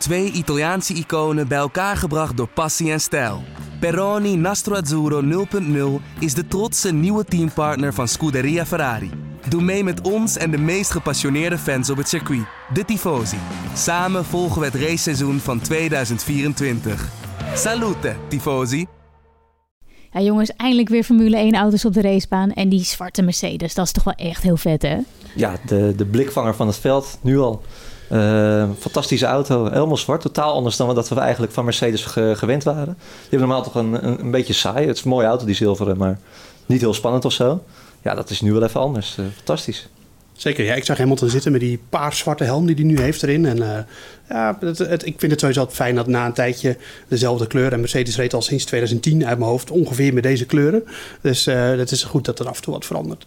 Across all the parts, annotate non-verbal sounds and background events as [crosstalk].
Twee Italiaanse iconen bij elkaar gebracht door passie en stijl. Peroni Nastro Azzurro 0.0 is de trotse nieuwe teampartner van Scuderia Ferrari. Doe mee met ons en de meest gepassioneerde fans op het circuit, de Tifosi. Samen volgen we het raceseizoen van 2024. Salute, Tifosi! Ja, jongens, eindelijk weer Formule 1 auto's op de racebaan. En die zwarte Mercedes, dat is toch wel echt heel vet, hè? Ja, de, de blikvanger van het veld, nu al. Uh, fantastische auto, helemaal zwart. Totaal anders dan wat we eigenlijk van Mercedes gewend waren. Die hebben normaal toch een, een, beetje saai. Het is een mooie auto, die zilveren, maar niet heel spannend of zo. Ja, dat is nu wel even anders. Uh, fantastisch. Zeker, ja. Ik zag Hamilton zitten met die paars-zwarte helm die hij nu heeft erin. En uh, ja, het, ik vind het sowieso altijd fijn dat na een tijdje dezelfde kleur... en Mercedes reed al sinds 2010 uit mijn hoofd ongeveer met deze kleuren. Dus uh, het is goed dat er af en toe wat verandert.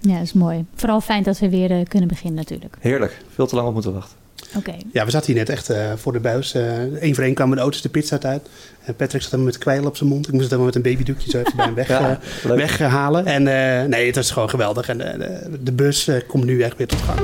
Ja, dat is mooi. Vooral fijn dat we weer uh, kunnen beginnen natuurlijk. Heerlijk. Veel te lang op moeten wachten. Oké. Ja, we zaten hier net echt uh, voor de buis. Eén uh, voor één kwamen de auto's de pits uit. En Patrick zat helemaal met kwijl op zijn mond. Ik moest het helemaal met een babydoekje zo even bij hem [laughs] weg, ja, uh, weghalen. En nee, het was gewoon geweldig. En de, de bus komt nu echt weer tot gang.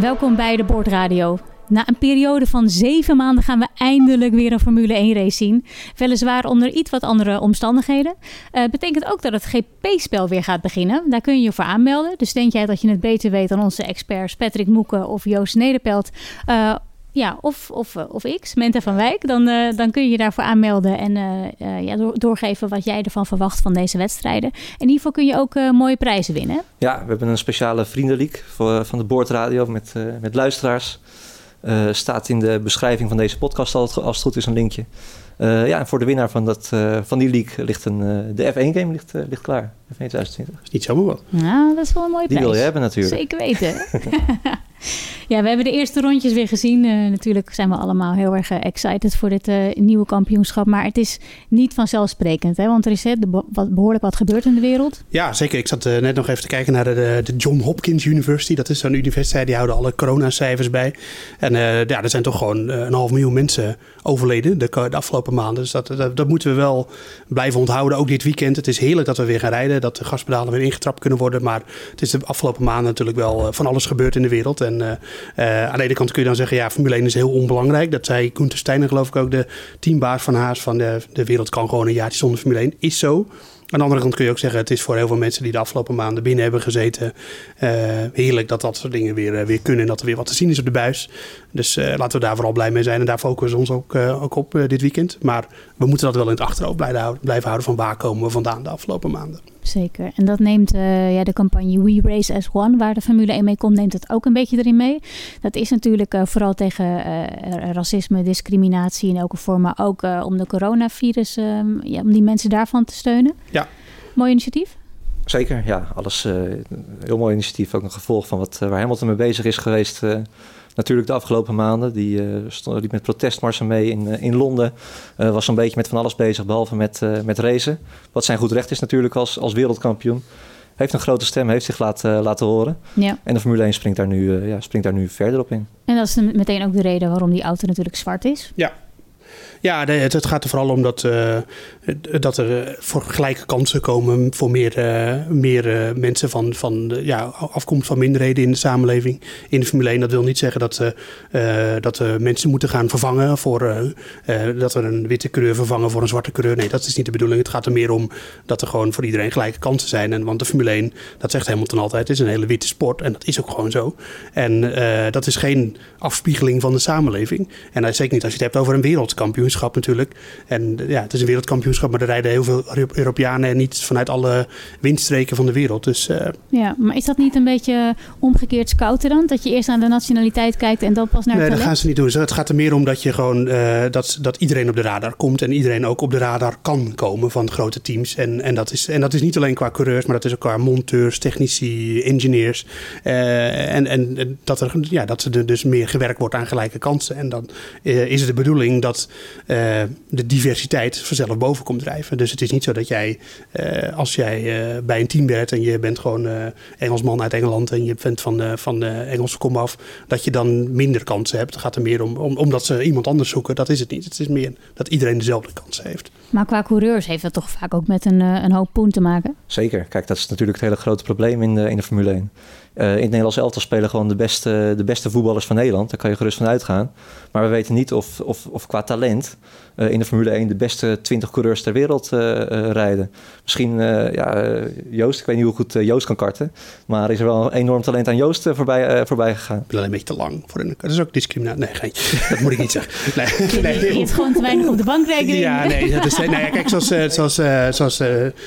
Welkom bij de Boordradio. Na een periode van zeven maanden gaan we eindelijk weer een Formule 1 race zien. Weliswaar onder iets wat andere omstandigheden. Uh, betekent ook dat het GP-spel weer gaat beginnen. Daar kun je je voor aanmelden. Dus denk jij dat je het beter weet dan onze experts Patrick Moeken of Joost Nederpelt... Uh, ja, of, of, of X, Menta van Wijk, dan, dan kun je je daarvoor aanmelden en ja, door, doorgeven wat jij ervan verwacht van deze wedstrijden. In ieder geval kun je ook mooie prijzen winnen. Ja, we hebben een speciale voor, van de Boordradio met, met luisteraars. Staat in de beschrijving van deze podcast als het goed is een linkje. ja, en voor de winnaar van, dat, van die league ligt een, de F1-game ligt, ligt klaar. F1 2020. Dat is niet zomaar wat. Nou, dat is wel een mooie die prijs. wil je hebben natuurlijk. Zeker weten. [laughs] [laughs] Ja, we hebben de eerste rondjes weer gezien. Uh, natuurlijk zijn we allemaal heel erg uh, excited voor dit uh, nieuwe kampioenschap. Maar het is niet vanzelfsprekend, hè? want er is hè, wat, behoorlijk wat gebeurd in de wereld. Ja, zeker. Ik zat net nog even te kijken naar de, de John Hopkins University. Dat is zo'n universiteit, die houden alle coronacijfers bij. En ja, er zijn toch gewoon een half miljoen mensen overleden de, afgelopen maanden. Dus dat, dat, moeten we wel blijven onthouden, ook dit weekend. Het is heerlijk dat we weer gaan rijden, dat de gaspedalen weer ingetrapt kunnen worden. Maar het is de afgelopen maanden natuurlijk wel van alles gebeurd in de wereld. Uh, aan de ene kant kun je dan zeggen, ja, Formule 1 is heel onbelangrijk. Dat zei Gunther Steiner geloof ik ook, de teambaas van Haas, van de, de wereld kan gewoon een jaartje zonder Formule 1. Is zo. Aan de andere kant kun je ook zeggen, het is voor heel veel mensen die de afgelopen maanden binnen hebben gezeten, uh, heerlijk dat dat soort dingen weer, weer kunnen en dat er weer wat te zien is op de buis. Dus laten we daar vooral blij mee zijn en daar focussen we ons ook, ook op dit weekend. Maar we moeten dat wel in het achterhoofd blijven houden, blijven houden van waar komen we vandaan de afgelopen maanden. Zeker. En dat neemt ja, de campagne We Race as One, waar de Formule 1 mee komt, neemt het ook een beetje erin mee. Dat is natuurlijk vooral tegen racisme, discriminatie in elke vorm, maar ook om de coronavirus, ja, om die mensen daarvan te steunen. Ja. Mooi initiatief. Zeker, ja. Alles uh, heel mooi initiatief. Ook een gevolg van wat, uh, waar Hamilton mee bezig is geweest. Uh, natuurlijk de afgelopen maanden. Die stond liep met protestmarsen mee in, in Londen. was een beetje met van alles bezig, behalve met, met racen. Wat zijn goed recht is natuurlijk als, als wereldkampioen. Heeft een grote stem, heeft zich laten, laten horen. Ja. En de Formule 1 springt daar, nu, ja, springt daar nu verder op in. En dat is meteen ook de reden waarom die auto natuurlijk zwart is. Ja, ja, het, het, gaat er vooral om dat, uh, dat er voor gelijke kansen komen voor meer, uh, meer mensen van, van ja, afkomst van minderheden in de samenleving. In de Formule 1. Dat wil niet zeggen dat, dat we mensen moeten gaan vervangen voor dat we een witte kleur vervangen voor een zwarte kleur. Nee, dat is niet de bedoeling. Het gaat er meer om dat er gewoon voor iedereen gelijke kansen zijn. En, want de Formule 1, dat zegt Hamilton altijd, is een hele witte sport. En dat is ook gewoon zo. En dat is geen afspiegeling van de samenleving. En dat zeker niet als je het hebt over een wereldkampioenschap natuurlijk. En ja, het is een wereldkampioenschap, maar er rijden heel veel Europeanen en niet vanuit alle windstreken van de wereld. Dus, uh... Ja, maar is dat niet een beetje omgekeerd scouten dan? Dat je eerst naar de nationaliteit kijkt en dan pas naar nee, het Nee, dat gaan ze niet doen. Het gaat er meer om dat, je gewoon, uh, dat, dat iedereen op de radar komt en iedereen ook op de radar kan komen van grote teams. En, en, dat, is, en dat is niet alleen qua coureurs, maar dat is ook qua monteurs, technici, engineers. Uh, en, en dat, er, ja, dat er dus meer gewerkt wordt aan gelijke kansen. En dan is het de bedoeling dat uh, de diversiteit vanzelf boven komt drijven. Dus het is niet zo dat jij, uh, als jij uh, bij een team werkt en je bent gewoon Engelsman uit Engeland en je bent van, van de Engelse komaf, dat je dan minder kansen hebt. Het gaat er meer om, om, omdat ze iemand anders zoeken. Dat is het niet. Het is meer dat iedereen dezelfde kansen heeft. Maar qua coureurs heeft dat toch vaak ook met een, eh, een hoop poen te maken? Zeker. Kijk, dat is natuurlijk het hele grote probleem in de, in de Formule 1. Uh, in het Nederlands elftal spelen gewoon de beste, de beste voetballers van Nederland. Daar kan je gerust van uitgaan. Maar we weten niet of, of, of qua talent uh, in de Formule 1 de beste 20 coureurs ter wereld uh, rijden. Misschien ja, Joost, ik weet niet hoe goed Joost kan karten. Maar is er wel een enorm talent aan Joost voorbij, voorbij gegaan. Ik ben alleen een beetje te lang voor een. Dat is ook discriminatie. Nee, geen, dat moet ik niet zeggen. Nee, [laughs] nee. Je hebt gewoon te weinig op de bankrekening. Ja, nee. Dat is, ja, kijk, zoals, zoals, zoals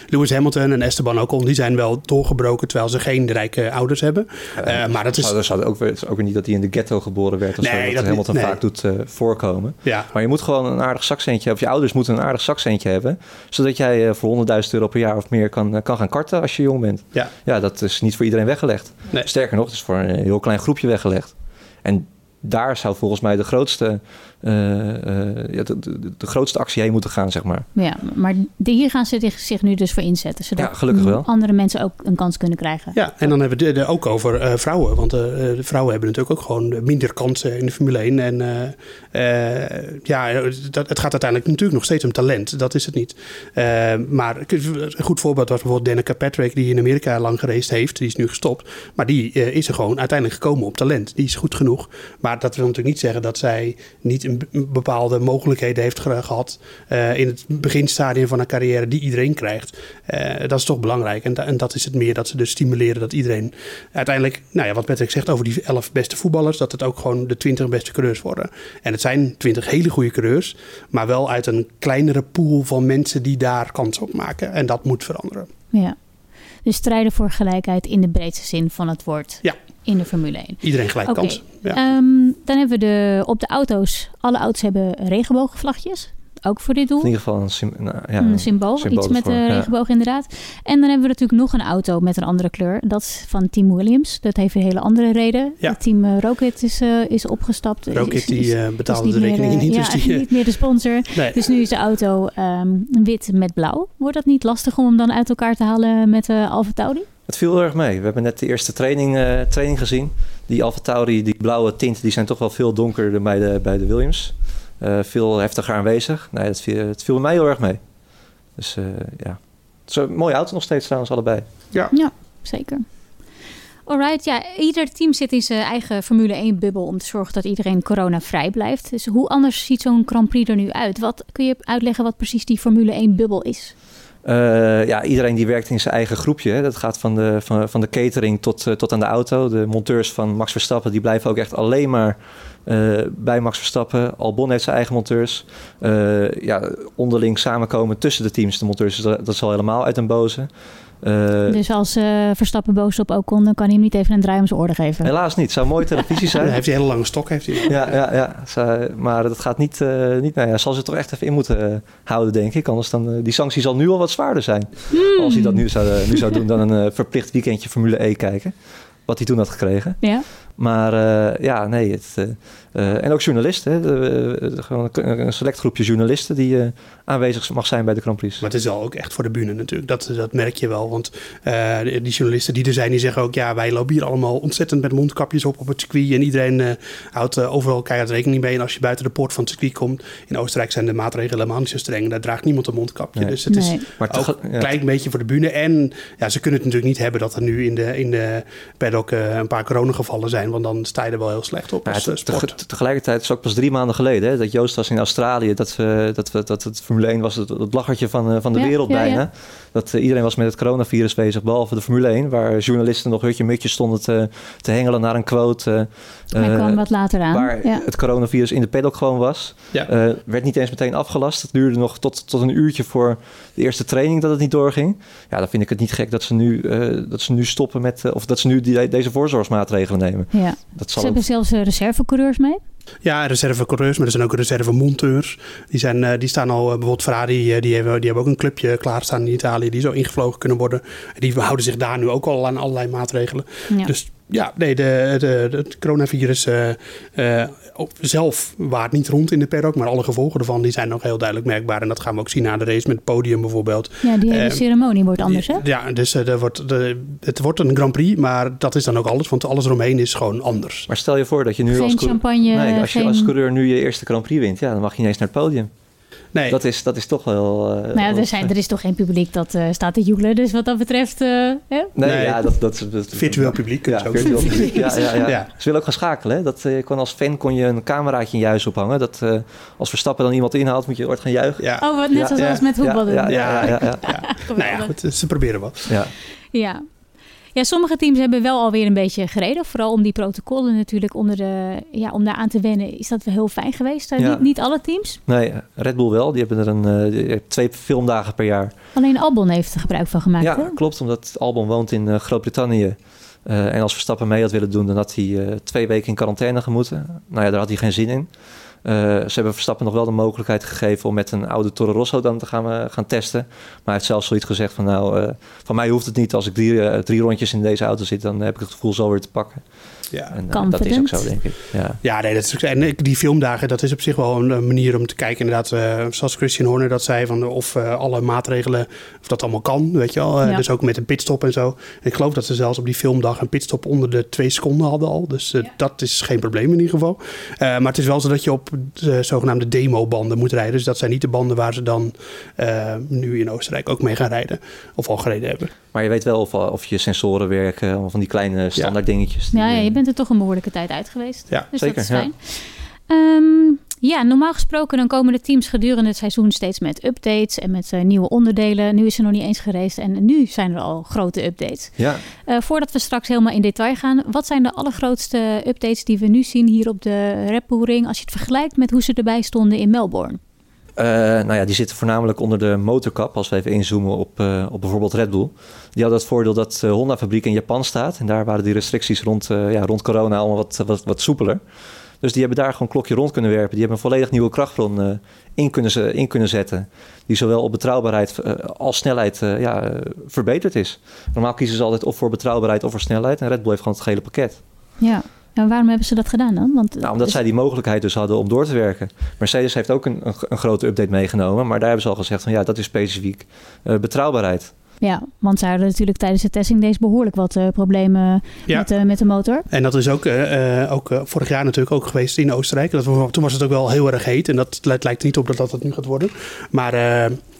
Lewis Hamilton en Esteban Ocon, die zijn wel doorgebroken terwijl ze geen rijke ouders hebben. Uh, maar dat is... Dat zou ook, is ook weer niet dat hij in de ghetto geboren werd. Of nee, zo, dat, dat Hamilton nee. vaak doet uh, voorkomen. Ja. Maar je moet gewoon een aardig zakcentje hebben. Of je ouders moeten een aardig zakcentje hebben. Zodat jij voor 100.000 euro per jaar of meer kan, kan gaan karten als je jong bent. Ja. ja, dat is niet voor iedereen weggelegd. Nee. Sterker nog, het is voor een heel klein groepje weggelegd. En daar zou volgens mij de grootste, ja, de, de, de, grootste actie heen moeten gaan, zeg maar. Ja, maar hier gaan ze zich nu dus voor inzetten. Zodat ja, gelukkig wel. andere mensen ook een kans kunnen krijgen. Ja, en dan hebben we het ook over uh, vrouwen. Want de vrouwen hebben natuurlijk ook gewoon minder kansen in de Formule 1. En ja, dat, het gaat uiteindelijk natuurlijk nog steeds om talent. Dat is het niet. maar een goed voorbeeld was bijvoorbeeld Danica Patrick... die in Amerika lang gereisd heeft. Die is nu gestopt. Maar die is er gewoon uiteindelijk gekomen op talent. Die is goed genoeg. Maar dat wil natuurlijk niet zeggen dat zij niet een bepaalde mogelijkheden heeft gehad uh, in het beginstadium van een carrière die iedereen krijgt. Uh, dat is toch belangrijk. En, en, dat is het meer dat ze dus stimuleren dat iedereen uiteindelijk, nou ja, wat Patrick zegt over die elf beste voetballers, dat het ook gewoon de twintig beste coureurs worden. En het zijn twintig hele goede coureurs, maar wel uit een kleinere pool van mensen die daar kans op maken. En dat moet veranderen. Ja. Dus strijden voor gelijkheid in de breedste zin van het woord. Ja in de Formule 1. Iedereen gelijk okay. kans. Ja. Um, dan hebben we de, op de auto's, alle auto's hebben regenboogvlagjes. Ook voor dit doel. In ieder geval een, sim, nou, ja, een symbool. symbool iets met de voor, regenboog inderdaad. En dan hebben we natuurlijk nog een auto met een andere kleur. Dat is van Team Williams. Dat heeft een hele andere reden. Ja. Team uh, Rocket is, uh, is opgestapt. Rocket is, die uh, betaalde de rekeningen meer, niet. Ja, dus die, niet meer de sponsor. Nee. Dus nu is de auto um, wit met blauw. Wordt dat niet lastig om hem dan uit elkaar te halen met uh, Alfa Tauri? Het viel heel erg mee. We hebben net de eerste training, uh, training gezien. Die Alfa Tauri, die blauwe tint, die zijn toch wel veel donkerder bij de, bij de Williams. Uh, veel heftiger aanwezig. Nee, het viel, het viel mij heel erg mee. Dus uh, ja, het is een mooie auto nog steeds trouwens allebei. Ja, ja zeker. Alright, ja, ieder team zit in zijn eigen Formule 1-bubbel om te zorgen dat iedereen coronavrij blijft. Dus hoe anders ziet zo'n Grand Prix er nu uit? Wat kun je uitleggen wat precies die Formule 1-bubbel is? Uh, ja, iedereen die werkt in zijn eigen groepje. Hè. Dat gaat van de, van, van de catering tot, uh, tot aan de auto. De monteurs van Max Verstappen die blijven ook echt alleen maar uh, bij Max Verstappen. Albon heeft zijn eigen monteurs. ja, onderling samenkomen tussen de teams, de monteurs, dat, dat is al helemaal uit een boze. Uh, dus als uh, Verstappen boos op Ocon, dan kan hij hem niet even een draai om zijn oren geven? Helaas niet. Zou mooie televisie zijn. [laughs] Ja, heeft hij een hele lange stok. Heeft hij. Ja, ja, ja. Zou, maar dat gaat niet... Uh, niet nou ja, zal ze toch echt even in moeten houden, denk ik. Anders dan... die sanctie zal nu al wat zwaarder zijn. Hmm. Als hij dat nu zou, nu zou doen dan een verplicht weekendje Formule E kijken. Wat hij toen had gekregen. Ja. Maar uh, ja, nee. Het, uh, uh, en ook journalisten. Hè, de, de, gewoon een, select groepje journalisten die aanwezig mag zijn bij de Grand Prix. Maar het is al ook echt voor de bühne natuurlijk. Dat, dat merk je wel. Want die journalisten die er zijn, die zeggen ook... ja, wij lopen hier allemaal ontzettend met mondkapjes op op het circuit. En iedereen houdt overal keihard rekening mee. En als je buiten de poort van het circuit komt... in Oostenrijk zijn de maatregelen helemaal niet zo streng. Daar draagt niemand een mondkapje. Nee. Dus het nee. is maar ook een ja. klein beetje voor de bühne. En ja, ze kunnen het natuurlijk niet hebben dat er nu in de, in de paddock een paar coronagevallen zijn. Want dan sta je er wel heel slecht op. Ja, als, sport. Te, tegelijkertijd is het ook pas drie maanden geleden hè, dat Joost was in Australië. Dat, we, dat, we, dat het Formule 1 was het, het lachertje van, uh, van de ja, wereld ja, bijna. Ja. Dat uh, iedereen was met het coronavirus bezig, behalve de Formule 1. Waar journalisten nog hutje mutje stonden te, te hengelen naar een quote. Uh, Hij kwam wat later aan. Waar het coronavirus in de paddock gewoon was. werd niet eens meteen afgelast. Het duurde nog tot, tot een uurtje voor de eerste training dat het niet doorging. Ja, dan vind ik het niet gek dat ze nu, dat ze nu stoppen met... of dat ze nu die, deze voorzorgsmaatregelen nemen. Ja. Dat Ze hebben zelfs uh, reservecoureurs mee. Ja, reservecoureurs, maar er zijn ook reservemonteurs. Die, zijn, uh, die staan al, uh, bijvoorbeeld Ferrari, uh, die, hebben, die hebben ook een clubje klaarstaan in Italië. Die zo ingevlogen kunnen worden. Die houden zich daar nu ook al aan allerlei maatregelen. Ja. Dus ja, nee, de, de, de, het coronavirus uh, zelf waart niet rond in de paddock, maar alle gevolgen ervan die zijn nog heel duidelijk merkbaar. En dat gaan we ook zien na de race met het podium bijvoorbeeld. Ja, die hele ceremonie wordt anders, hè? Ja, dus er wordt, de, het wordt een Grand Prix, maar dat is dan ook alles, want alles eromheen is gewoon anders. Maar stel je voor dat je nu geen als, champagne, nee, als, je geen... als coureur nu je eerste Grand Prix wint, ja, dan mag je niet eens naar het podium. Nee. Dat, is, dat is toch wel... Uh, nou ja, er, zijn, er is toch geen publiek dat uh, staat te joelen. Dus wat dat betreft... Uh, nee, nee, ja, dat, dat, dat, virtueel publiek. Ja, virtueel publiek. Ja, ja, ja. ja. Ze willen ook gaan schakelen. Hè? Dat, je kon als fan kon je een cameraatje in je huis ophangen. Dat als Verstappen dan iemand inhaalt, moet je ooit gaan juichen. Ja. Oh, wat net zoals met voetbal ja, ja, ja, ja, [laughs] Nou ja, goed, ze proberen wat. Ja. Ja, ja, sommige teams hebben wel alweer een beetje gereden. Vooral om die protocollen natuurlijk onder de, ja, om daar aan te wennen. Is dat wel heel fijn geweest? Ja. Niet, niet, alle teams? Nee, Red Bull wel. Die hebben er een, uh, twee filmdagen per jaar. Alleen Albon heeft er gebruik van gemaakt. Ja, klopt. Omdat Albon woont in uh, Groot-Brittannië. Uh, en als Verstappen mee had willen doen, dan had hij twee weken in quarantaine gemoeten. Nou ja, daar had hij geen zin in. Uh, ze hebben Verstappen nog wel de mogelijkheid gegeven om met een oude Toro Rosso dan te gaan, uh, gaan testen. Maar hij heeft zelfs zoiets gezegd van nou, uh, van mij hoeft het niet. Als ik drie, drie rondjes in deze auto zit, dan heb ik het gevoel zo weer te pakken. Ja, en, uh, dat is ook zo, denk ik. Ja, ja nee, dat is, en die filmdagen, dat is op zich wel een manier om te kijken. Inderdaad, uh, zoals Christian Horner dat zei, van of uh, alle maatregelen, of dat allemaal kan, weet je wel. Ja. Dus ook met een pitstop en zo. En ik geloof dat ze zelfs op die filmdag een pitstop onder de twee seconden hadden al. Dus ja. dat is geen probleem in ieder geval. maar het is wel zo dat je op de zogenaamde demo-banden moet rijden. Dus dat zijn niet de banden waar ze dan nu in Oostenrijk ook mee gaan rijden. Of al gereden hebben. Maar je weet wel of, of je sensoren werken, of van die kleine standaard dingetjes. Die, ja, ja, je bent er toch een behoorlijke tijd uit geweest. Ja, dus zeker. Dat is fijn. Ja. Um, ja, normaal gesproken dan komen de teams gedurende het seizoen steeds met updates en met uh, nieuwe onderdelen. Nu is er nog niet eens gereisd en nu zijn er al grote updates. Ja. Uh, voordat we straks helemaal in detail gaan, wat zijn de allergrootste updates die we nu zien hier op de Red Bull Ring als je het vergelijkt met hoe ze erbij stonden in Melbourne? Uh, nou ja, die zitten voornamelijk onder de motorkap. Als we even inzoomen op, uh, op bijvoorbeeld Red Bull. Die hadden het voordeel dat de Honda-fabriek in Japan staat. En daar waren die restricties rond, ja, rond corona allemaal wat, wat, wat soepeler. Dus die hebben daar gewoon klokje rond kunnen werpen. Die hebben een volledig nieuwe krachtbron in, kunnen, in kunnen zetten. Die zowel op betrouwbaarheid als snelheid ja, verbeterd is. Normaal kiezen ze altijd of voor betrouwbaarheid of voor snelheid. En Red Bull heeft gewoon het gehele pakket. Ja, en waarom hebben ze dat gedaan dan? Want, nou, omdat dus... zij die mogelijkheid dus hadden om door te werken. Mercedes heeft ook een, een, een, grote update meegenomen. Maar daar hebben ze al gezegd van ja, dat is specifiek uh, betrouwbaarheid. Ja, want ze hadden natuurlijk tijdens de testing deze behoorlijk wat uh, problemen ja. met, uh, met de motor. En dat is ook, uh, ook vorig jaar natuurlijk ook geweest in Oostenrijk. Dat, toen was het ook wel heel erg heet. En dat lijkt niet op dat dat het nu gaat worden. Maar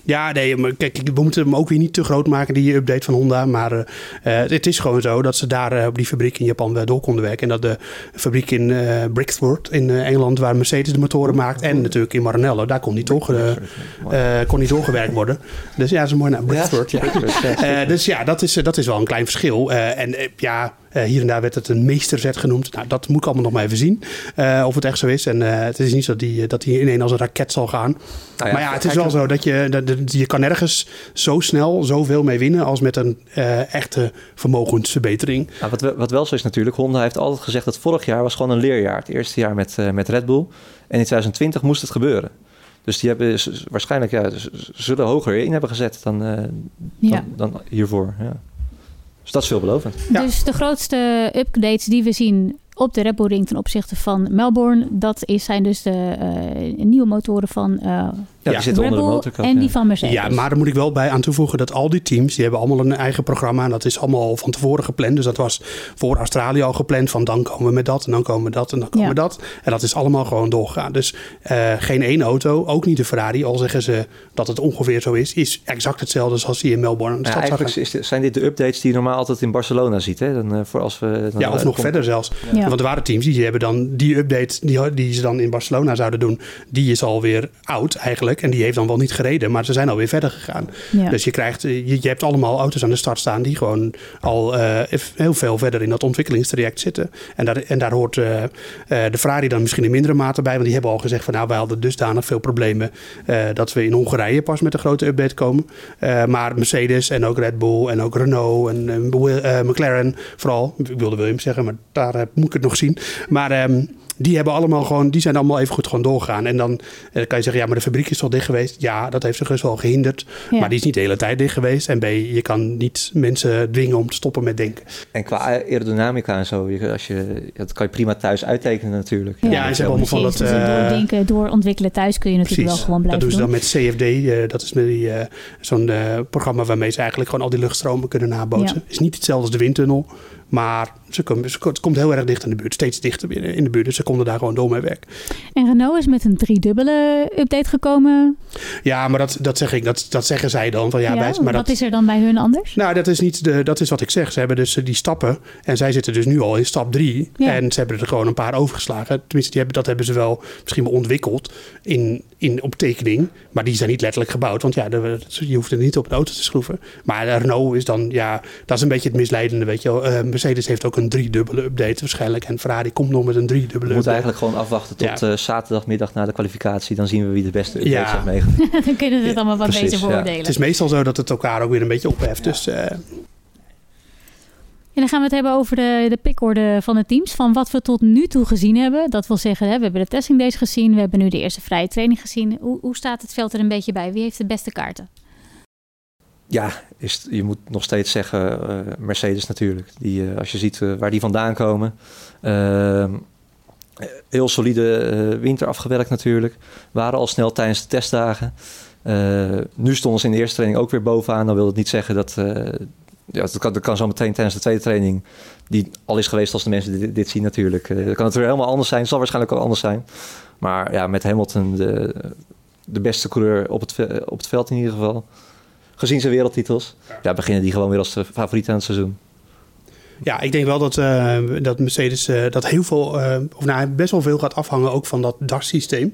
ja, nee, maar kijk, we moeten hem ook weer niet te groot maken, die update van Honda. Maar uh, het is gewoon zo dat ze daar uh, op die fabriek in Japan wel door konden werken. En dat de fabriek in uh, Brixworth in Engeland, waar Mercedes de motoren maakt, en natuurlijk in Maranello, daar kon die, toch, kon die doorgewerkt worden. Dus ja, dat is een mooi naam, Brixworth. Ja, dus ja, dat is, dat is wel een klein verschil. en ja, hier en daar werd het een meesterzet genoemd. Nou, dat moet ik allemaal nog maar even zien. Uh, of het echt zo is. En uh, het is niet zo dat die, dat die ineen als een raket zal gaan. Nou ja, maar ja, het is wel zo dat je, dat, je kan nergens zo snel zoveel mee winnen als met een echte vermogensverbetering. Nou, wat, wat wel zo is natuurlijk, Honda heeft altijd gezegd dat vorig jaar was gewoon een leerjaar. Het eerste jaar met, met Red Bull. En in 2020 moest het gebeuren. Dus die hebben waarschijnlijk ja, zullen hoger in hebben gezet dan, ja. dan, dan hiervoor. Ja. Dus dat is veelbelovend. Ja. Dus de grootste updates die we zien op de Red Bull Ring ten opzichte van Melbourne, dat is, zijn dus de uh, nieuwe motoren van uh, ja, die zitten onder de motorkap. En die van Mercedes. Ja, maar daar moet ik wel bij aan toevoegen dat al die teams, die hebben allemaal een eigen programma. En dat is allemaal van tevoren gepland. Dus dat was voor Australië al gepland van dan komen we met dat en dan komen we dat en dan komen we dat. En dat is allemaal gewoon doorgegaan. Dus uh, geen één auto, ook niet de Ferrari, al zeggen ze dat het ongeveer zo is, is exact hetzelfde zoals die in Melbourne. Ja, eigenlijk is, zijn dit de updates die je normaal altijd in Barcelona ziet. Hè? Dan, voor als we, dan ja, of nog verder zelfs. Ja. Want er waren teams die hebben dan die update die, die ze dan in Barcelona zouden doen, die is alweer oud eigenlijk. En die heeft dan wel niet gereden, maar ze zijn alweer verder gegaan. Ja. Dus je krijgt, je, je, hebt allemaal auto's aan de start staan die gewoon al uh, heel veel verder in dat ontwikkelingstraject zitten. En daar, en daar hoort uh, de Ferrari dan misschien in mindere mate bij, want die hebben al gezegd van nou, wij hadden dusdanig veel problemen dat we in Hongarije pas met een grote update komen. maar Mercedes en ook Red Bull en ook Renault en McLaren vooral, ik wilde Williams zeggen, maar daar moet ik het nog zien. Maar um, die hebben allemaal gewoon, die zijn allemaal even goed gewoon doorgegaan. En dan eh, kan je zeggen, ja, maar de fabriek is toch dicht geweest? Ja, dat heeft zich dus wel gehinderd. Ja. Maar die is niet de hele tijd dicht geweest. En B, je kan niet mensen dwingen om te stoppen met denken. En qua aerodynamica en zo, als je, dat kan je prima thuis uittekenen natuurlijk. Ja, ja ze hebben allemaal van dat... Uh, doordenken, doorontwikkelen thuis kun je natuurlijk precies. wel gewoon blijven Dat doen ze dan met CFD. Uh, dat is met die, uh, zo'n programma waarmee ze eigenlijk gewoon al die luchtstromen kunnen nabootsen. Ja. is niet hetzelfde als de windtunnel. Maar ze komen, het komt heel erg dicht in de buurt, steeds dichter in de buurt. Dus ze konden daar gewoon door mee werken. En Renault is met een driedubbele update gekomen. Ja, maar dat, dat zeg ik, dat, dat zeggen zij dan. Van, ja, wij, maar wat dat, is er dan bij hun anders? Nou, dat is, niet de, dat is wat ik zeg. Ze hebben dus die stappen en zij zitten dus nu al in stap drie. Ja. En ze hebben er gewoon een paar overgeslagen. Tenminste, die hebben, dat hebben ze wel misschien wel ontwikkeld in, in, op tekening. Maar die zijn niet letterlijk gebouwd. Want ja, de- je hoeft er niet op de auto te schroeven. Maar Renault is dan, ja, dat is een beetje het misleidende. Weet je wel. Eh, Mercedes heeft ook een driedubbele update waarschijnlijk. En Ferrari komt nog met een driedubbele We moeten update. eigenlijk gewoon afwachten tot Ja. eh, zaterdagmiddag na de kwalificatie. Dan zien we wie de beste updates Ja. heeft meegemaakt. [laughs] dan kunnen we het allemaal wat precies, beter ja. beoordelen. Het is meestal zo dat het elkaar ook weer een beetje opheft. Dus eh, En dan gaan we het hebben over de, de pickorde van de teams. Van wat we tot nu toe gezien hebben. Dat wil zeggen, hè, we hebben de testing days gezien. We hebben nu de eerste vrije training gezien. Hoe, hoe staat het veld er een beetje bij? Wie heeft de beste kaarten? Ja, is, je moet nog steeds zeggen eh, Mercedes natuurlijk. Die, eh, als je ziet eh, waar die vandaan komen. Ehm, heel solide winter afgewerkt natuurlijk. Waren al snel tijdens de testdagen. Nu stonden ze in de eerste training ook weer bovenaan. Dan wil het niet zeggen dat... ja, dat, kan, dat kan zo meteen tijdens de tweede training... die al is geweest als de mensen dit, dit zien natuurlijk. Dan kan weer helemaal anders zijn. Zal waarschijnlijk ook anders zijn. Maar ja, met Hamilton de, de beste coureur op het, op het veld in ieder geval. Gezien zijn wereldtitels. Ja, beginnen die gewoon weer als de favoriet aan het seizoen. Ja, ik denk wel dat, eh, dat Mercedes eh, dat heel veel, eh, of nou best wel veel gaat afhangen ook van dat DAS-systeem.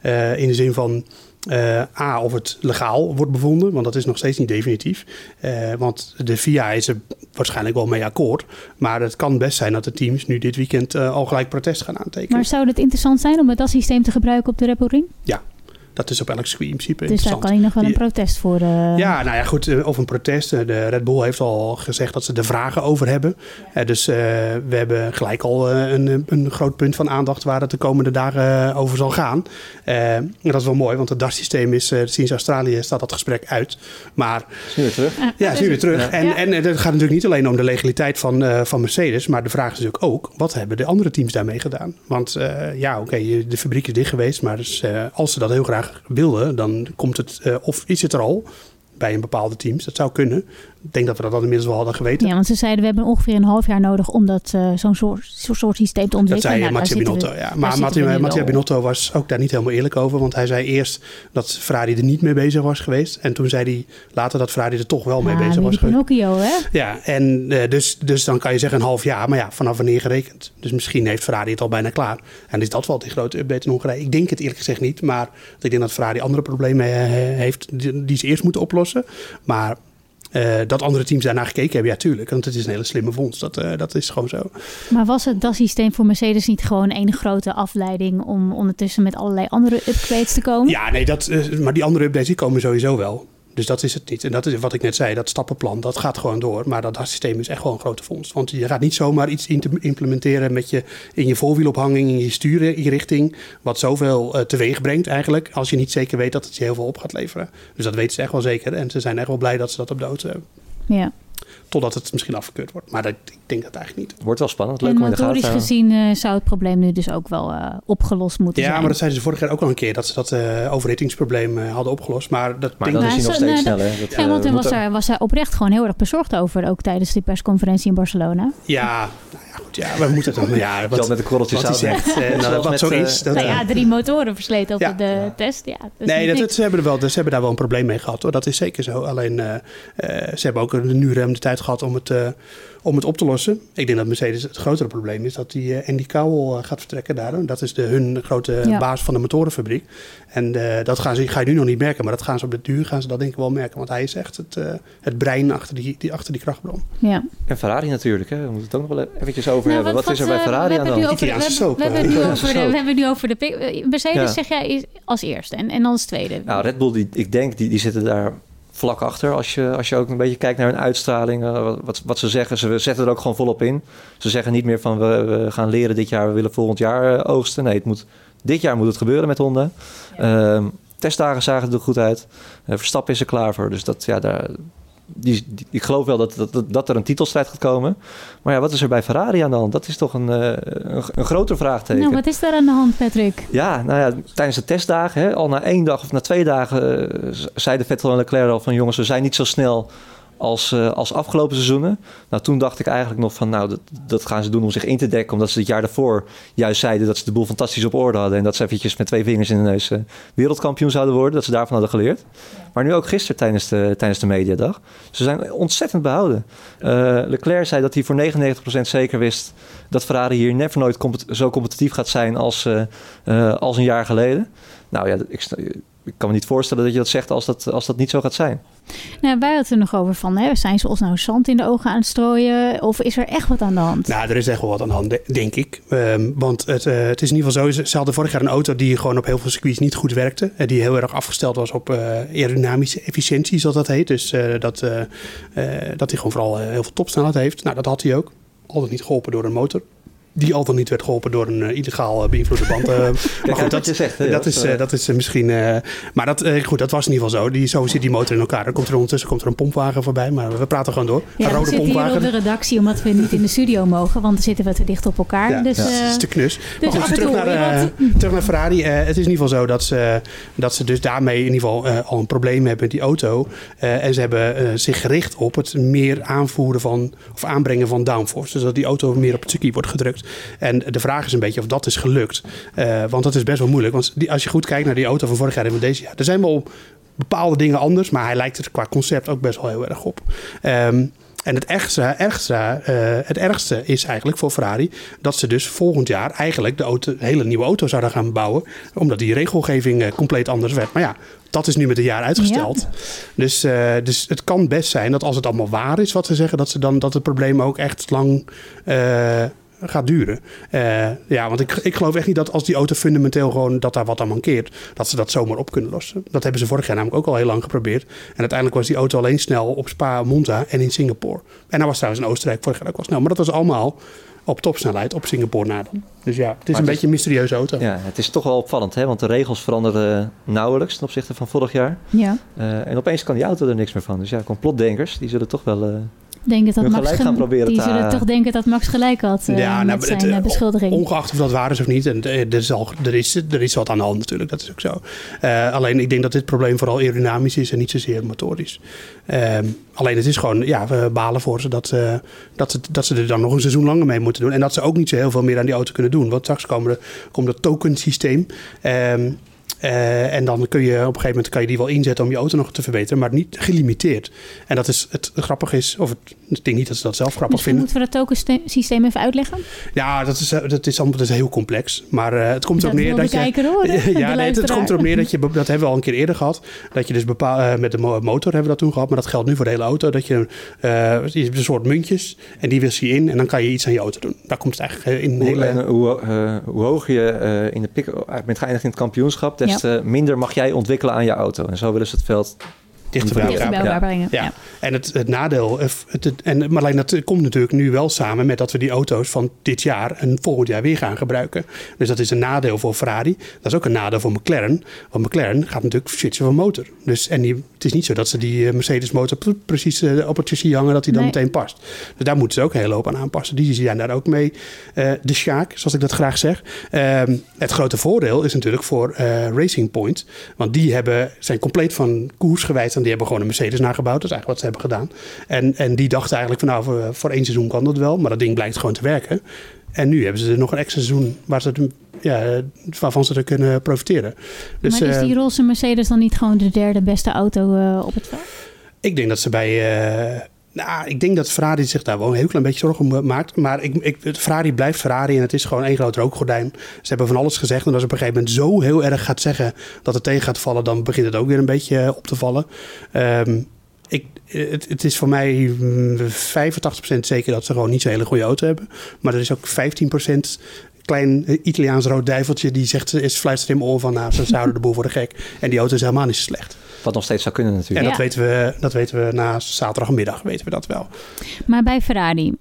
Eh, in de zin van eh, A, of het legaal wordt bevonden, want dat is nog steeds niet definitief. Eh, want de FIA is er waarschijnlijk wel mee akkoord. Maar het kan best zijn dat de teams nu dit weekend eh, al gelijk protest gaan aantekenen. Maar zou het interessant zijn om het dat systeem te gebruiken op de Red Bull Ring? Dat is op elk circuit in principe Dus daar kan je nog wel een protest voor. eh, Ja, nou ja, goed. eh, Of een protest. Eh, De Red Bull heeft al gezegd dat ze er vragen over hebben. Dus eh, we hebben gelijk al een, een groot punt van aandacht waar het de komende dagen eh, over zal gaan. En dat is wel mooi, want het DAS-systeem is eh, sinds Australië staat dat gesprek uit. Maar Is nu weer terug. Ah, ja, nu weer terug. Ja. En, Ja. en het gaat natuurlijk niet alleen om de legaliteit van, eh, van Mercedes, maar de vraag is natuurlijk ook, wat hebben de andere teams daarmee gedaan? Want eh, ja, oké, de fabriek is dicht geweest, maar dus, eh, als ze dat heel graag wilden, dan komt het, eh, of is het er al bij een bepaalde teams, dat zou kunnen. Ik denk dat we dat dan inmiddels wel hadden geweten. Ja, want ze zeiden we hebben ongeveer een half jaar nodig om dat, eh, zo'n soort, soort systeem te Dat ontwikkelen. zei Nou, Mattia Binotto, we- ja. Maar Mattia. Binotto was ook daar niet helemaal eerlijk over. Want hij zei eerst dat Ferrari er niet mee bezig was geweest. En toen zei hij later dat Ferrari er toch wel mee bezig was geweest. Pinocchio, hè? Ja, en eh, dus, dus dan kan je zeggen een half jaar. Maar ja, vanaf wanneer gerekend? Dus misschien heeft Ferrari het al bijna klaar. En is dat wel die grote update in Hongarije? Ik denk het eerlijk gezegd niet. Maar ik denk dat Ferrari andere problemen eh, heeft die, die ze eerst moeten oplossen. Maar eh, dat andere teams daarnaar gekeken hebben, ja tuurlijk. Want het is een hele slimme vondst. Dat, eh, dat is gewoon zo. Maar was het DAS-systeem voor Mercedes niet gewoon één grote afleiding om ondertussen met allerlei andere upgrades te komen? Ja, nee, dat, eh, maar die andere updates die komen sowieso wel. Dus dat is het niet. En dat is wat ik net zei, dat stappenplan, dat gaat gewoon door. Maar dat systeem is echt gewoon een grote vondst. Want je gaat niet zomaar iets implementeren met je, in je voorwielophanging, in je stuurinrichting. Wat zoveel eh, teweeg brengt eigenlijk, als je niet zeker weet dat het je heel veel op gaat leveren. Dus dat weten ze echt wel zeker. En ze zijn echt wel blij dat ze dat op de auto hebben. Ja. Totdat het misschien afgekeurd wordt. Maar dat, ik denk dat eigenlijk niet. Wordt wel spannend. Leuk En om in de gaten motorisch te houden. gezien eh, zou het probleem nu dus ook wel eh, opgelost moeten Ja, zijn. maar dat zeiden ze vorig jaar ook al een keer. Dat ze dat eh overhittingsprobleem hadden opgelost. Maar dat Maar denk dan is hij nog steeds sneller. Dat, Ja, want hij was, daar, was hij oprecht gewoon heel erg bezorgd over, ook tijdens die persconferentie in Barcelona. Ja, ja, we moeten het dan. Ja, Zat met een korreltje wat zout. zegt. [laughs] eh, nou, wat met, zo eh, is. Dat, nou ja, drie motoren versleten op Ja. de test. Ja, dat nee, dat, ze, hebben er wel, ze hebben daar wel een probleem mee gehad. Hoor. Dat is zeker zo. Alleen eh, eh, ze hebben ook een- nu ruim de tijd gehad om het, eh, om het op te lossen. Ik denk dat Mercedes het grotere probleem is dat die eh, Andy Cowell eh, gaat vertrekken daar. Dat is de, hun grote Ja. baas van de motorenfabriek. En eh, dat gaan ze, ga je nu nog niet merken, maar dat gaan ze op de duur gaan ze dat denk ik wel merken. Want hij is echt het, eh, het brein achter die, die, achter die krachtbron. Ja. En Ferrari natuurlijk. Hè. We moeten het ook nog wel eventjes over Nou, hebben. Wat, is er bij Ferrari aan over- Italiaanse we hebben- soap, We hebben het nu over de, Italiaanse we hebben het nu over de pick- Mercedes, Ja. zeg jij, is als eerste en, en als tweede. Nou, Red Bull, die, ik denk, die, die zitten daar vlak achter. Als je, als je ook een beetje kijkt naar hun uitstraling. eh, wat- wat, ze zeggen. Ze zetten er ook gewoon volop in. Ze zeggen niet meer van we, we gaan leren dit jaar. We willen volgend jaar eh, oogsten. Nee, het moet, dit jaar moet het gebeuren met Honda. Ehm, testdagen zagen er goed uit. Eh, Verstappen is er klaar voor. Dus dat, ja, daar, die, die- ik geloof wel dat, dat, dat er een titelstrijd gaat komen. Maar ja, wat is er bij Ferrari aan de hand? Dat is toch een, eh, een, een groter vraagteken. nou, wat is daar aan de hand, Patrick? Ja, nou ja, tijdens de testdagen, hè, al na één dag of na twee dagen, eh, zeiden Vettel en Leclerc al van jongens, we zijn niet zo snel als, uh, als afgelopen seizoenen. Nou, toen dacht ik eigenlijk nog van, nou, dat, dat gaan ze doen om zich in te dekken. Omdat ze het jaar daarvoor juist zeiden dat ze de boel fantastisch op orde hadden. En dat ze eventjes met twee vingers in de neus uh, wereldkampioen zouden worden. Dat ze daarvan hadden geleerd. Maar nu ook gisteren tijdens de, tijdens de mediadag. Ze zijn ontzettend behouden. Uh, Leclerc zei dat hij voor 99% zeker wist dat Ferrari hier never nooit compet zo competitief gaat zijn als, als een jaar geleden. Nou ja, ik, ik kan me niet voorstellen dat je dat zegt als dat, als dat niet zo gaat zijn. Nou, wij hadden het er nog over van, hè, zijn ze ons nou zand in de ogen aan het strooien? Of is er echt wat aan de hand? Nou, er is echt wel wat aan de hand, denk ik. Um, want het, uh, het is in ieder geval zo, ze hadden vorig jaar een auto die gewoon op heel veel circuits niet goed werkte. Uh, die heel erg afgesteld was op uh, aerodynamische efficiëntie, zoals dat heet. Dus dat, dat hij gewoon vooral heel veel topsnelheid heeft. Nou, dat had hij ook. Altijd niet geholpen door een motor die al dan niet werd geholpen door een uh, illegaal uh, beïnvloede band. Uh, [laughs] maar goed, dat, je zegt, dat, is, dat is misschien. maar dat, goed, dat was in ieder geval zo. Die, zo zit die motor in elkaar. Er komt er ondertussen komt er een pompwagen voorbij, maar we praten gewoon door. Ja, een rode we pompwagen. hier op de redactie omdat we niet in de studio mogen, want dan zitten we te dicht op elkaar. Ja, dus, ja. is te knus. Dus maar goed, terug, naar, [laughs] terug naar Ferrari. het is in ieder geval zo dat ze, dat ze dus daarmee in ieder geval al een probleem hebben met die auto. en ze hebben zich gericht op het meer aanvoeren van of aanbrengen van downforce. Dus dat die auto meer op het circuit wordt gedrukt. En de vraag is een beetje of dat is gelukt. Uh, want dat is best wel moeilijk. Want die, als je goed kijkt naar die auto van vorig jaar en van deze jaar. Er zijn wel bepaalde dingen anders. Maar hij lijkt er qua concept ook best wel heel erg op. Um, en het ergste, uh, het ergste is eigenlijk voor Ferrari dat ze dus volgend jaar eigenlijk de, auto, hele nieuwe auto zouden gaan bouwen. Omdat die regelgeving uh, compleet anders werd. Maar ja, dat is nu met een jaar uitgesteld. Ja. Dus, uh, dus het kan best zijn dat als het allemaal waar is wat ze zeggen, dat, ze dan, dat het probleem ook echt lang gaat duren. Uh, ja, want ik, ik geloof echt niet dat als die auto fundamenteel gewoon dat daar wat aan mankeert, dat ze dat zomaar op kunnen lossen. Dat hebben ze vorig jaar namelijk ook al heel lang geprobeerd. En uiteindelijk was die auto alleen snel op Spa, Monza en in Singapore. En daar was trouwens in Oostenrijk vorig jaar ook wel snel. Maar dat was allemaal op topsnelheid op Singapore na Dus ja, het is een beetje een mysterieuze auto. Ja, het is toch wel opvallend, hè? want de regels veranderden nauwelijks ten opzichte van vorig jaar. Ja. Uh, en opeens kan die auto er niks meer van. Dus ja, complotdenkers, die zullen toch wel... Uh, denken dat Max gaan proberen die zullen toch denken dat Max gelijk had uh, ja, nou, met zijn het, uh, beschuldiging. Ongeacht of dat waar is of niet. En er is, al, er, is, er is wat aan de hand natuurlijk, dat is ook zo. Uh, alleen ik denk dat dit probleem vooral aerodynamisch is en niet zozeer motorisch. Ehm, alleen het is gewoon, ja, we balen voor ze dat, dat, ze dat ze er dan nog een seizoen langer mee moeten doen. En dat ze ook niet zo heel veel meer aan die auto kunnen doen. Want straks komen de, komt het token systeem. Um, uh, en dan kun je op een gegeven moment kan je die wel inzetten om je auto nog te verbeteren, maar niet gelimiteerd. En dat is het, het grappig is, of het, ik denk niet dat ze dat zelf grappig Misschien vinden. Moeten we dat token systeem even uitleggen? Ja, dat is, dat is, allemaal, dat is heel complex. Maar uh, het komt erop neer dat je. ja, nee, het, het, komt erop neer dat je, dat hebben we al een keer eerder gehad. Dat je dus bepaal, uh, met de motor hebben we dat toen gehad, maar dat geldt nu voor de hele auto. Dat je, je hebt een soort muntjes en die wist je in en dan kan je iets aan je auto doen. Daar komt het eigenlijk in. Hoe, hele... hoe, hoe hoger je in de pik bent geëindigd in het kampioenschap, des ja. minder mag jij ontwikkelen aan je auto. En zo willen ze het veld dichter bij elkaar, brengen. Ja. En het, het nadeel, het, het, en, maar alleen dat komt natuurlijk nu wel samen met dat we die auto's van dit jaar en volgend jaar weer gaan gebruiken. Dus dat is een nadeel voor Ferrari. Dat is ook een nadeel voor McLaren. Want McLaren gaat natuurlijk switchen van motor. Dus, en die, het is niet zo dat ze die eh, Mercedes motor precies uh, op het chassis hangen dat die dan nee. meteen past. Dus daar moeten ze ook een hele hoop aan aanpassen. Die zijn daar ook mee uh, de schaak, zoals ik dat graag zeg. Uh, het grote voordeel is natuurlijk voor Racing Point. Want die hebben, zijn compleet van koers gewijd die hebben gewoon een Mercedes nagebouwd. Dat is eigenlijk wat ze hebben gedaan. En, en die dachten eigenlijk van nou, voor, voor één seizoen kan dat wel. Maar dat ding blijkt gewoon te werken. En nu hebben ze er nog een extra seizoen waar ze, ja, waarvan ze er kunnen profiteren. Dus, maar is die roze Mercedes dan niet gewoon de derde beste auto uh, op het veld? Ik denk dat ze bij... Uh, nou, ik denk dat Ferrari zich daar wel een heel klein beetje zorgen om maakt. Maar ik, ik, Ferrari blijft Ferrari en het is gewoon één groot rookgordijn. Ze hebben van alles gezegd. En als op een gegeven moment zo heel erg gaat zeggen dat het tegen gaat vallen, dan begint het ook weer een beetje op te vallen. Um, ik, het, het, is voor mij 85% zeker dat ze gewoon niet zo'n hele goede auto hebben. Maar er is ook 15% klein Italiaans rood duiveltje die zegt, is fluistert in mijn oor van, nou, ze zouden de boel voor de gek. En die auto is helemaal niet zo slecht. Wat nog steeds zou kunnen natuurlijk. En dat, weten, we, dat weten we na zaterdagmiddag, weten we dat wel. Maar bij Ferrari,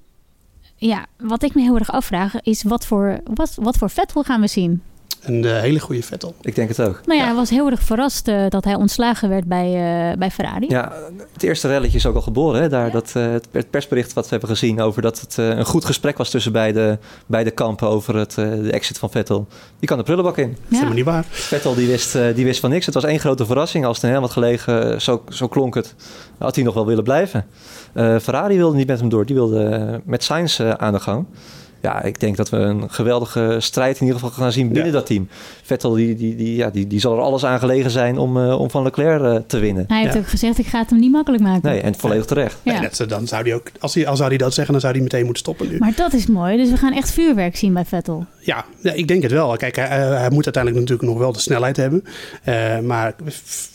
ja, wat ik me heel erg afvraag is wat voor, wat, wat voor Vettel gaan we zien? Een uh, hele goede Vettel. Ik denk het ook. Nou ja, ja. hij was heel erg verrast uh, dat hij ontslagen werd bij, uh, bij Ferrari. Ja, het eerste relletje is ook al geboren. Hè? Daar, ja. dat, het persbericht wat we hebben gezien over dat het een goed gesprek was tussen beide, beide kampen over het, de exit van Vettel. Die kan de prullenbak in. Dat is helemaal niet waar. Vettel die wist, die wist van niks. Het was één grote verrassing. Als het helemaal had gelegen, zo, zo klonk het, had hij nog wel willen blijven. Ferrari wilde niet met hem door. Die wilde met Sainz aan de gang ja, ik denk dat we een geweldige strijd in ieder geval gaan zien binnen ja. dat team. Vettel die, die, die, ja, die, die zal er alles aan gelegen zijn om, uh, om van Leclerc uh, te winnen. Hij heeft ja. ook gezegd, ik ga het hem niet makkelijk maken. Nee, en volledig terecht. Ja. Dat, dan zou hij ook, als hij, als zou hij dat zeggen, dan zou hij meteen moeten stoppen nu. Maar dat is mooi, dus we gaan echt vuurwerk zien bij Vettel. Ja, ik denk het wel. Kijk, hij, hij moet uiteindelijk natuurlijk nog wel de snelheid hebben. Uh, maar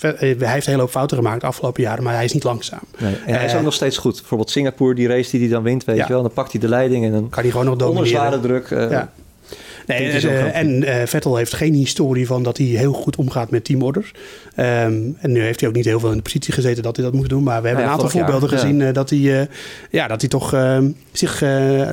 hij heeft een hele hoop fouten gemaakt de afgelopen jaren, maar hij is niet langzaam. Nee, en hij is ook nog steeds goed. Bijvoorbeeld Singapore, die race die hij dan wint, weet je wel. Dan pakt hij de leiding en dan kan hij gewoon nog domineren. Onder zware druk. Ja. Nee, uh, en uh, Vettel heeft geen historie van dat hij heel goed omgaat met teamorders. Um, en nu heeft hij ook niet heel veel in de positie gezeten dat hij dat moet doen. Maar we hebben ja, een aantal voorbeelden jaar, gezien ja. uh, dat, hij, ja, dat hij toch zich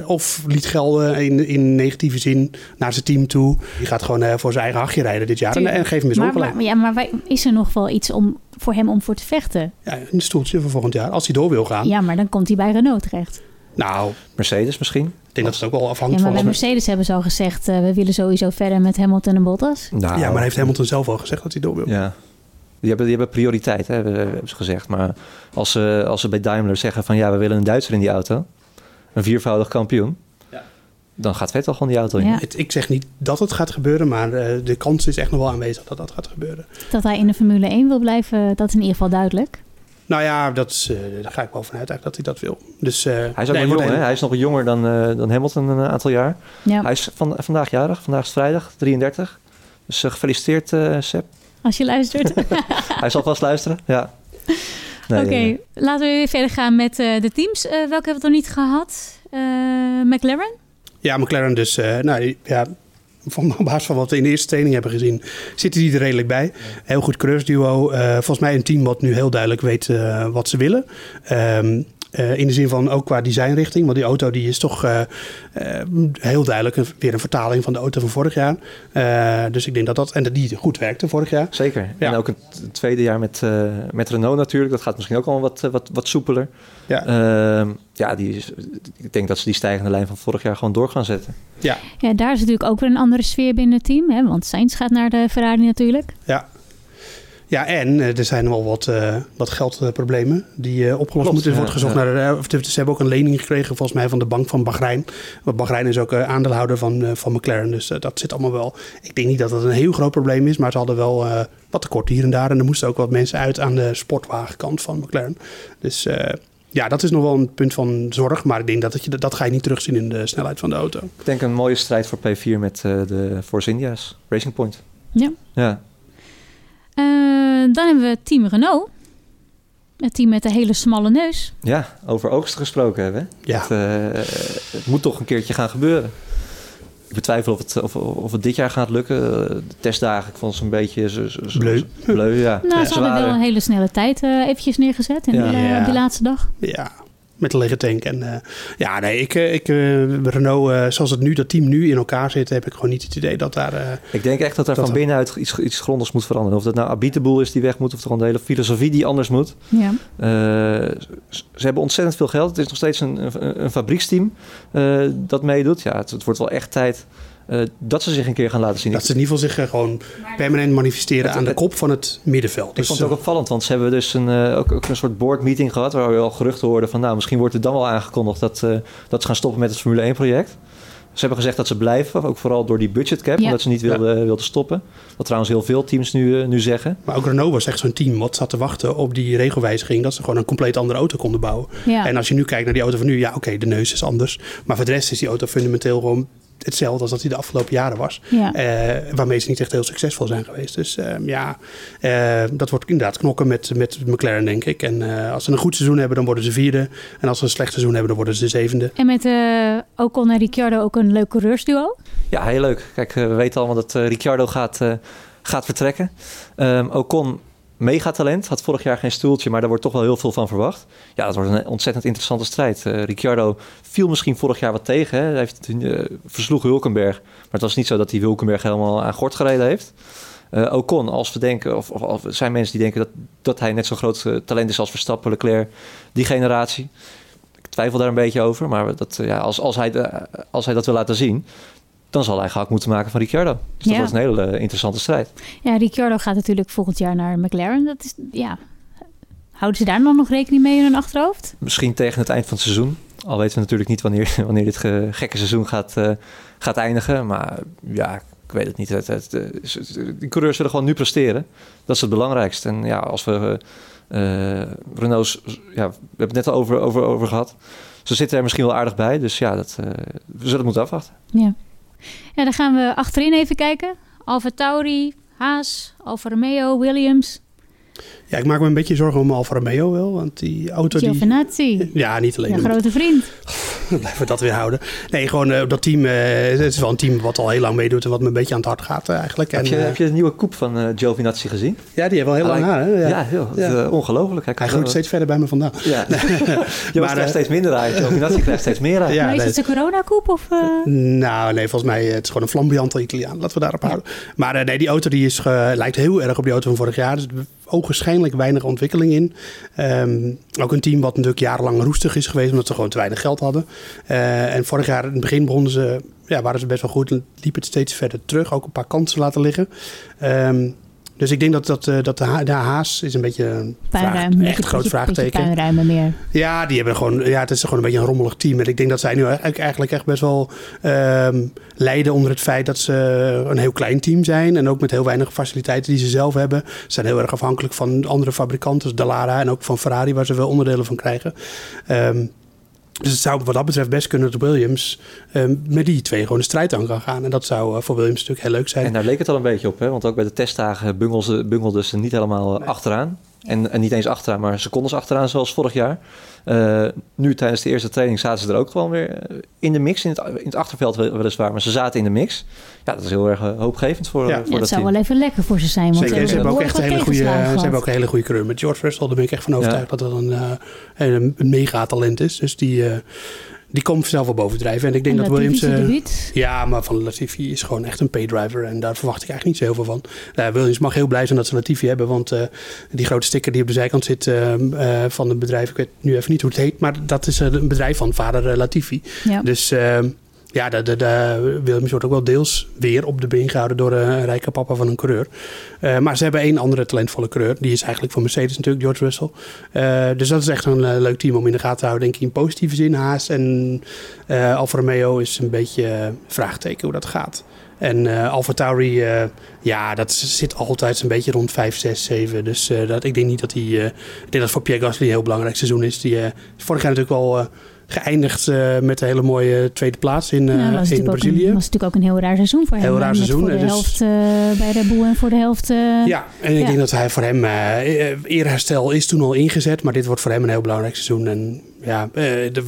of liet gelden in, in negatieve zin naar zijn team toe. Die gaat gewoon voor zijn eigen hachje rijden dit jaar. En, en geef hem eens maar, ongelijk. maar, ja, maar wij, is er nog wel iets om, voor hem om voor te vechten? Ja, een stoeltje voor volgend jaar. Als hij door wil gaan. Ja, maar dan komt hij bij Renault terecht. Nou, Mercedes misschien? Ik denk dat het ook wel afhangt ja, maar van... bij Mercedes hebben ze al gezegd... Uh, we willen sowieso verder met Hamilton en Bottas. Nou, ja, maar heeft Hamilton zelf al gezegd dat hij door wil. Ja. Die hebben, die hebben prioriteit, hè, hebben ze gezegd. Maar als ze, als ze bij Daimler zeggen van... ja, we willen een Duitser in die auto. Een viervoudig kampioen. Ja. Dan gaat Vettel gewoon die auto in. Ja. Het, ik zeg niet dat het gaat gebeuren... maar uh, de kans is echt nog wel aanwezig dat dat gaat gebeuren. Dat hij in de Formule 1 wil blijven, dat is in ieder geval duidelijk. Nou ja, dat is, uh, daar ga ik wel vanuit eigenlijk dat hij dat wil. Dus, uh, hij is ook nee, nog jong, hè? Hij is nog jonger dan, uh, dan Hamilton een aantal jaar. Ja. Hij is van, vandaag jarig. Vandaag is vrijdag, 33. Dus gefeliciteerd, Seb. Als je luistert. [laughs] [laughs] hij zal vast luisteren, ja. Nee, Oké, okay, laten we weer verder gaan met de teams. welke hebben we nog niet gehad? McLaren? Ja, McLaren dus. nou, ja, van basis van wat we in de eerste training hebben gezien, zitten die er redelijk bij. Heel goed coureursduo. Uh, volgens mij een team wat nu heel duidelijk weet uh, wat ze willen. Um, uh, in de zin van ook qua designrichting. Want die auto die is toch uh, uh, heel duidelijk een, weer een vertaling van de auto van vorig jaar. dus ik denk dat dat... En dat die goed werkte vorig jaar. Zeker. Ja. En ook het tweede jaar met, met Renault natuurlijk. Dat gaat misschien ook al wat, wat, wat soepeler. Ja, ehm, ja die is, ik denk dat ze die stijgende lijn van vorig jaar gewoon door gaan zetten. Ja, ja daar is natuurlijk ook weer een andere sfeer binnen het team. Hè? Want Sainz gaat naar de Ferrari natuurlijk. Ja. Ja, en uh, er zijn wel wat, uh, wat geldproblemen die uh, opgelost Klopt, moeten. Wordt gezocht ja. naar. De, ze hebben ook een lening gekregen, volgens mij, van de bank van Bahrein. Want Bahrein is ook aandeelhouder van, van McLaren. Dus dat zit allemaal wel. Ik denk niet dat dat een heel groot probleem is, maar ze hadden wel wat tekort hier en daar. En er moesten ook wat mensen uit aan de sportwagenkant van McLaren. Dus. Ja, dat is nog wel een punt van zorg. Maar ik denk dat, dat, je, dat ga je niet terugzien in de snelheid van de auto. Ik denk een mooie strijd voor P4 met de Force India's Racing Point. Ja. Ja. Uh, dan hebben we Team Renault. Het team met de hele smalle neus. Ja, over oogst gesproken hebben. Ja. Het, uh, het, moet toch een keertje gaan gebeuren. Ik betwijfel of het, of, of het dit jaar gaat lukken. De testdagen, ik vond ze een beetje... Zo, zo, zo, bleu. bleu. ja. Nou, ze hadden wel een hele snelle tijd uh, eventjes neergezet in ja. die, ja. die laatste dag. Ja, met een lege tank. En uh, ja, nee, ik, ik uh, Renault, uh, zoals het nu, dat team nu in elkaar zit, heb ik gewoon niet het idee dat daar. ik denk echt dat er dat van binnenuit iets, iets grondigs moet veranderen. Of dat nou Abiteboel is die weg moet, of gewoon de hele filosofie die anders moet. Ja. ze hebben ontzettend veel geld. Het is nog steeds een, een, een fabrieksteam dat meedoet. Ja, het, het wordt wel echt tijd. Uh, dat ze zich een keer gaan laten zien. Dat ze in ieder geval zich uh, gewoon permanent manifesteren het, aan de kop van het middenveld. Ik dus, vond het ook opvallend, want ze hebben dus een, uh, ook, ook, een soort boardmeeting gehad... waar we al geruchten hoorden van... nou, misschien wordt het dan wel aangekondigd... dat, dat ze gaan stoppen met het Formule 1-project. Ze hebben gezegd dat ze blijven, ook vooral door die budgetcap... Ja. omdat ze niet wilden, ja. wilden stoppen. Wat trouwens heel veel teams nu, nu zeggen. Maar ook Renault was echt zo'n team wat zat te wachten op die regelwijziging... dat ze gewoon een compleet andere auto konden bouwen. Ja. En als je nu kijkt naar die auto van nu... ja, oké, okay, de neus is anders. Maar voor de rest is die auto fundamenteel gewoon hetzelfde als dat hij de afgelopen jaren was. Ja. Uh, waarmee ze niet echt heel succesvol zijn geweest. Dus uh, ja, uh, dat wordt inderdaad knokken met, met McLaren, denk ik. En als ze een goed seizoen hebben, dan worden ze vierde. En als ze een slecht seizoen hebben, dan worden ze de zevende. En met Ocon en Ricciardo ook een leuk coureursduo? Ja, heel leuk. Kijk, we weten allemaal dat Ricciardo gaat, gaat vertrekken. Um, Ocon megatalent. Had vorig jaar geen stoeltje, maar daar wordt toch wel heel veel van verwacht. Ja, dat wordt een ontzettend interessante strijd. Uh, Ricciardo viel misschien vorig jaar wat tegen. Hè. Hij heeft, uh, versloeg Hulkenberg. Maar het was niet zo dat hij Hulkenberg helemaal aan gort gereden heeft. Uh, Ocon, als we denken, of, of, of, zijn mensen die denken dat, dat hij net zo'n groot talent is als Verstappen, Leclerc, die generatie. Ik twijfel daar een beetje over, maar dat, ja, als, als, hij als hij dat wil laten zien, dan zal hij gehakt moeten maken van Ricciardo. Dus dat wordt een hele eh, interessante strijd. Ja, Ricciardo gaat natuurlijk volgend jaar naar McLaren. Dat is, ja. Houden ze daar dan nog rekening mee in hun achterhoofd? Misschien tegen het eind van het seizoen. Al weten we natuurlijk niet wanneer, [laughs] wanneer dit gekke seizoen gaat, uh, gaat eindigen. Maar ja, ik weet het niet. Het, het, die coureurs willen gewoon nu presteren. Dat is het belangrijkste. En ja, als we uh, Renault's... Ja, we hebben het net al over, over, over gehad. Ze zitten er misschien wel aardig bij. Dus ja, dat, uh, we zullen het moeten afwachten. Ja. Ja, dan gaan we achterin even kijken. Alfa Tauri, Haas, Alfa Romeo, Williams. Ja, ik maak me een beetje zorgen om Alfa Romeo wel, want die auto Giovinazzi. die... Ja, niet alleen. Een grote vriend. [laughs] Blijven we dat weer houden. Nee, gewoon uh, dat team, uh, het is wel een team wat al heel lang meedoet en wat me een beetje aan het hart gaat uh, eigenlijk. Heb, en, je, heb je de nieuwe koep van uh, Giovinazzi gezien? Ja, die heeft wel heel lang haar. Hè? Ja, ja, heel, ja. ongelooflijk. Hij, Hij groeit steeds verder bij me vandaan. Ja. [laughs] je maar, krijgt steeds minder uit. Giovinazzi krijgt steeds meer uit. Ja, maar is het de coronakoep? Of, Nou, nee, volgens mij het is gewoon een flamboyante Italiaan. Laten we daarop houden. Maar nee, die auto die is, lijkt heel erg op die auto van vorig jaar. Dus ogenschijnlijk weinig ontwikkeling in. Um, ook een team wat natuurlijk jarenlang roestig is geweest, omdat ze gewoon te weinig geld hadden. Uh, en vorig jaar in het begin begonnen ze, ja, waren ze best wel goed en liep het steeds verder terug. Ook een paar kansen laten liggen. Um, dus ik denk dat, dat, dat de, ha de Haas is een beetje een vraag, echt groot vraagteken. Meer. Ja, die hebben gewoon, ja, het is gewoon een beetje een rommelig team. En ik denk dat zij nu eigenlijk echt best wel um, lijden onder het feit dat ze een heel klein team zijn. En ook met heel weinig faciliteiten die ze zelf hebben. Ze zijn heel erg afhankelijk van andere fabrikanten, dus Dallara en ook van Ferrari, waar ze wel onderdelen van krijgen. Um, dus het zou wat dat betreft best kunnen dat Williams uh, met die twee gewoon de strijd aan kan gaan. En dat zou uh, voor Williams natuurlijk heel leuk zijn. En daar leek het al een beetje op, hè? want ook bij de testdagen bungelden ze niet helemaal nee. achteraan. En, en, niet eens achteraan, maar secondes achteraan zoals vorig jaar. Uh, nu tijdens de eerste training zaten ze er ook gewoon weer in de mix. In het, in het achterveld weliswaar, maar ze zaten in de mix. Ja, dat is heel erg hoopgevend voor, ja. voor ja, dat het zou team. wel even lekker voor ze zijn. Want Zeker, ze, ze hebben ook echt een hele goede, ze hebben ook een hele goede coureur. Met George Russell, daar ben ik echt van overtuigd ja. dat dat een, een, een mega talent is. Dus die... Die komt zelf wel bovendrijven. En ik denk en dat Williams. Uh, ja, maar van Latifi is gewoon echt een paydriver. En daar verwacht ik eigenlijk niet zo heel veel van. Uh, Williams mag heel blij zijn dat ze Latifi hebben. Want uh, die grote sticker die op de zijkant zit van het bedrijf. Ik weet nu even niet hoe het heet. Maar dat is een bedrijf van vader Latifi. Ja. Dus. Ja, de, de Williams wordt ook wel deels weer op de been gehouden door een rijke papa van een coureur. Uh, maar ze hebben één andere talentvolle coureur. Die is eigenlijk van Mercedes natuurlijk, George Russell. Uh, dus dat is echt een leuk team om in de gaten te houden, denk ik, in positieve zin. Haas en Alfa Romeo is een beetje vraagteken hoe dat gaat. En uh, Alfa Tauri, ja, dat zit altijd een beetje rond 5, 6, 7. Dus dat, ik denk niet dat hij... ik denk dat voor Pierre Gasly een heel belangrijk seizoen is. Die vorig jaar natuurlijk wel geëindigd uh, met een hele mooie tweede plaats in, ja, was in Brazilië. Dat was natuurlijk ook een heel raar seizoen voor hem. Heel raar seizoen. Voor de dus... helft uh, bij Red Bull en voor de helft... ja, en ik ja. denk dat hij voor hem... eerherstel is toen al ingezet, maar dit wordt voor hem een heel belangrijk seizoen. En ja,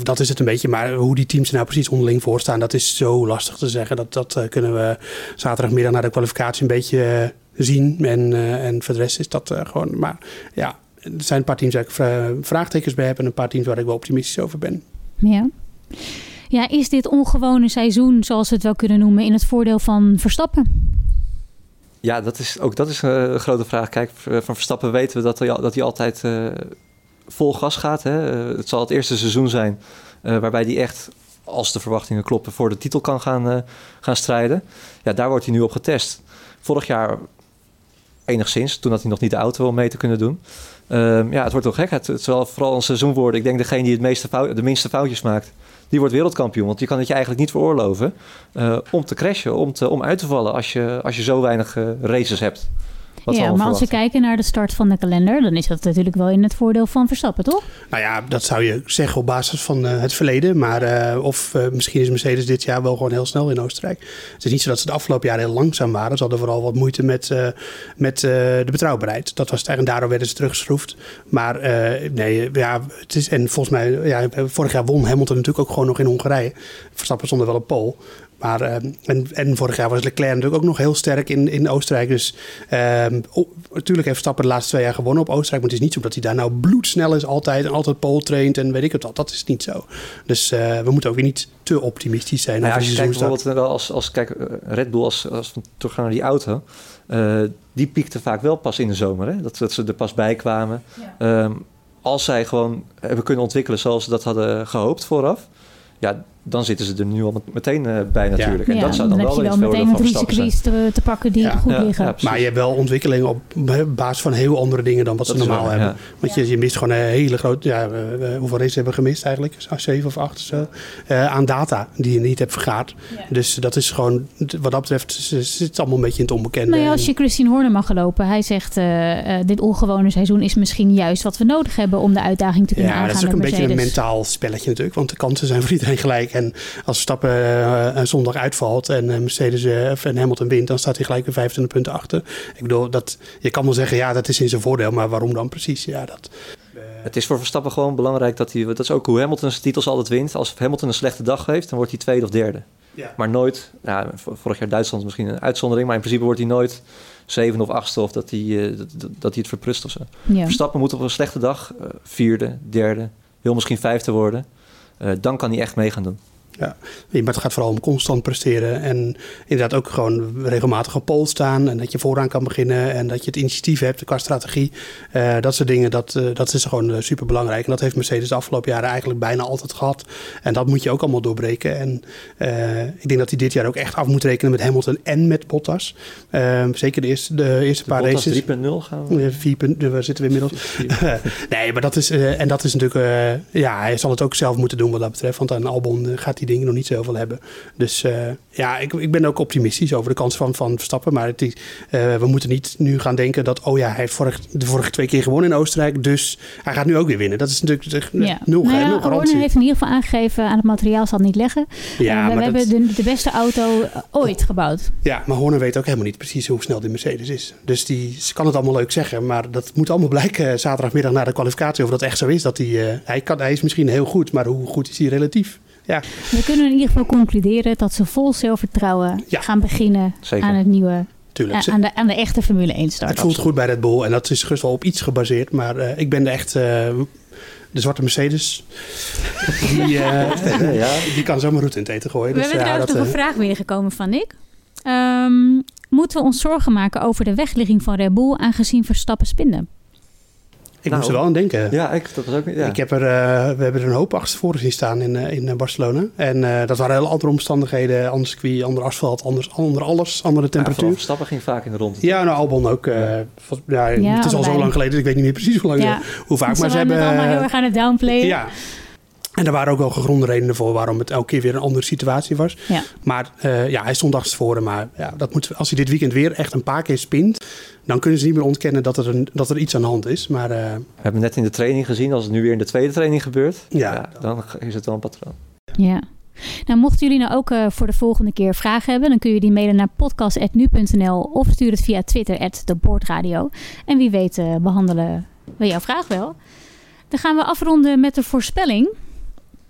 dat is het een beetje. Maar hoe die teams er nou precies onderling voor staan, dat is zo lastig te zeggen. Dat, dat kunnen we zaterdagmiddag na de kwalificatie een beetje zien. En, en voor de rest is dat gewoon... Maar ja, er zijn een paar teams waar ik vraagtekens bij heb en een paar teams waar ik wel optimistisch over ben. Ja. ja, is dit ongewone seizoen, zoals we het wel kunnen noemen, in het voordeel van Verstappen? Ja, dat is, ook dat is een grote vraag. Kijk, van Verstappen weten we dat hij, dat hij altijd uh, vol gas gaat. Hè? Het zal het eerste seizoen zijn waarbij hij echt, als de verwachtingen kloppen, voor de titel kan gaan, gaan strijden. Ja, daar wordt hij nu op getest. Vorig jaar enigszins, toen had hij nog niet de auto om mee te kunnen doen. Um, ja, het wordt wel gek. Het, het zal vooral een seizoen worden. Ik denk degene die het meeste fout, de minste foutjes maakt, die wordt wereldkampioen. Want je kan het je eigenlijk niet veroorloven uh, om te crashen, om, te, om uit te vallen als je, als je zo weinig uh, races hebt. Wat ja, maar als we kijken naar de start van de kalender, dan is dat natuurlijk wel in het voordeel van Verstappen, toch? Nou ja, dat zou je zeggen op basis van uh, het verleden. Maar uh, of uh, misschien is Mercedes dit jaar wel gewoon heel snel in Oostenrijk. Het is niet zo dat ze de afgelopen jaren heel langzaam waren. Ze hadden vooral wat moeite met, met de betrouwbaarheid. Dat was het eigenlijk, en daardoor werden ze teruggeschroefd. Maar nee, ja, het is, en volgens mij, ja, vorig jaar won Hamilton natuurlijk ook gewoon nog in Hongarije. Verstappen stond er wel op pol. Maar, ehm, en, en vorig jaar was Leclerc natuurlijk ook nog heel sterk in, in Oostenrijk. Dus ehm, oh, natuurlijk heeft Stappen de laatste twee jaar gewonnen op Oostenrijk. Maar het is niet zo dat hij daar nou bloedsnel is altijd en altijd pole traint en weet ik het wat. Dat is niet zo. Dus uh, we moeten ook weer niet te optimistisch zijn. Nou ja, als je kijkt bijvoorbeeld wel als, als kijk, Red Bull, als, als we teruggaan naar die auto. Uh, die piekte vaak wel pas in de zomer. Hè? Dat, dat ze er pas bij kwamen. Ja. Um, als zij gewoon hebben kunnen ontwikkelen zoals ze dat hadden gehoopt vooraf. Ja, dan zitten ze er nu al meteen uh, bij natuurlijk. Ja. En dat zou dan, dan wel heb je wel meteen wat risico's te, te, pakken die ja. goed liggen. maar je hebt wel ontwikkelingen op basis van heel andere dingen dan wat dat ze normaal waar, hebben. Want je, je mist gewoon een hele grote... Ja, uh, hoeveel races hebben we gemist eigenlijk? Zeven of acht zo. Uh, aan data die je niet hebt vergaard. Dus dat is gewoon... Wat dat betreft zit het allemaal een beetje in het onbekende. Nou ja, als je Christine Horner mag gelopen. Hij zegt dit ongewone seizoen is misschien juist wat we nodig hebben om de uitdaging te kunnen ja, aangaan dat is ook een Mercedes. beetje een mentaal spelletje natuurlijk. Want de kansen zijn voor iedereen gelijk. En als Stappen uh, een zondag uitvalt en uh, Mercedes uh, en Hamilton wint, dan staat hij gelijk weer 25 punten achter. Ik bedoel, dat, je kan wel zeggen, ja, dat is in zijn voordeel, maar waarom dan precies? Ja, dat, het is voor Verstappen gewoon belangrijk dat hij, dat is ook hoe Hamilton zijn titels altijd wint. Als Hamilton een slechte dag heeft, dan wordt hij tweede of derde. Ja. Maar nooit, nou, vorig jaar Duitsland misschien een uitzondering, maar in principe wordt hij nooit zeven of achtste of dat hij, dat, dat hij het verprust of zo. Ja. Verstappen moet op een slechte dag vierde, derde, wil misschien vijfde worden. Dan kan hij echt mee gaan doen. Ja, maar het gaat vooral om constant presteren. En inderdaad ook gewoon regelmatig op pol staan. En dat je vooraan kan beginnen. En dat je het initiatief hebt qua strategie. Uh, dat soort dingen, dat, uh, dat is gewoon uh, super belangrijk. En dat heeft Mercedes de afgelopen jaren eigenlijk bijna altijd gehad. En dat moet je ook allemaal doorbreken. En ik denk dat hij dit jaar ook echt af moet rekenen met Hamilton en met Bottas. zeker de eerste, de eerste de paar Bottas races. 3.0 gaan we? 4. we zitten we inmiddels. [laughs] [laughs] nee, maar dat is, en dat is natuurlijk, ja, hij zal het ook zelf moeten doen wat dat betreft. Want aan Albon gaat die dingen nog niet zoveel hebben. Dus uh, ja, ik, ik ben ook optimistisch over de kans van, van Verstappen. Maar het, uh, we moeten niet nu gaan denken dat, oh ja, hij heeft vorig, de vorige twee keer gewonnen in Oostenrijk. Dus hij gaat nu ook weer winnen. Dat is natuurlijk ja. nul, nou ja, nul garantie. Heeft in ieder geval aangegeven aan het materiaal zal het niet leggen. Ja, uh, we maar hebben dat, de, de, beste auto ooit gebouwd. Ja, maar Horner weet ook helemaal niet precies hoe snel die Mercedes is. Dus die ze kan het allemaal leuk zeggen. Maar dat moet allemaal blijken zaterdagmiddag na de kwalificatie. Of dat echt zo is. Dat hij, hij, kan, hij is misschien heel goed, maar hoe goed is hij relatief? Ja. We kunnen in ieder geval concluderen dat ze vol zelfvertrouwen Ja. gaan beginnen Zeker. aan het nieuwe, Tuurlijk. aan de, aan de echte Formule 1 start. Het voelt goed bij Red Bull en dat is gerust wel op iets gebaseerd. Maar uh, ik ben er echt. Uh, de zwarte Mercedes. Die, uh, [laughs] ja. die kan zomaar route in het eten gooien. We dus, hebben ja, trouwens nog een vraag binnengekomen van Nick. Um, moeten we ons zorgen maken over de wegligging van Red Bull aangezien Verstappen spinnen? Ik Nou, moest er wel aan denken. Ja, ik, dat was ook niet. Ja. Ik heb er, uh, we hebben er een hoop achterstevoren zien staan in, uh, in Barcelona. En uh, dat waren hele andere omstandigheden. Ander circuit, ander asfalt, anders, ander alles, andere Ja, temperatuur. vooral Verstappen ging vaak in de rond. Ja, nou Albon ook. Uh, ja, Ja, het is al zo lang geleden, dus ik weet niet meer precies hoe lang, Ja. hoe vaak. ze Maar ze hebben. het allemaal heel erg aan het downplayen. Ja. En er waren ook wel gegronde redenen voor waarom het elke keer weer een andere situatie was. Ja. Maar uh, ja, hij stond achterstevoren. Maar ja, dat moet, als hij dit weekend weer echt een paar keer spint... dan kunnen ze niet meer ontkennen dat er, een, dat er iets aan de hand is. Maar uh, We hebben net in de training gezien, als het nu weer in de tweede training gebeurt, Ja. dan is het wel een patroon. Ja. Nou, mochten jullie nou ook uh, voor de volgende keer vragen hebben, dan kun je die mailen naar podcast.nu.nl of stuur het via Twitter, @deboordradio. En wie weet uh, behandelen we jouw vraag wel. Dan gaan we afronden met de voorspelling.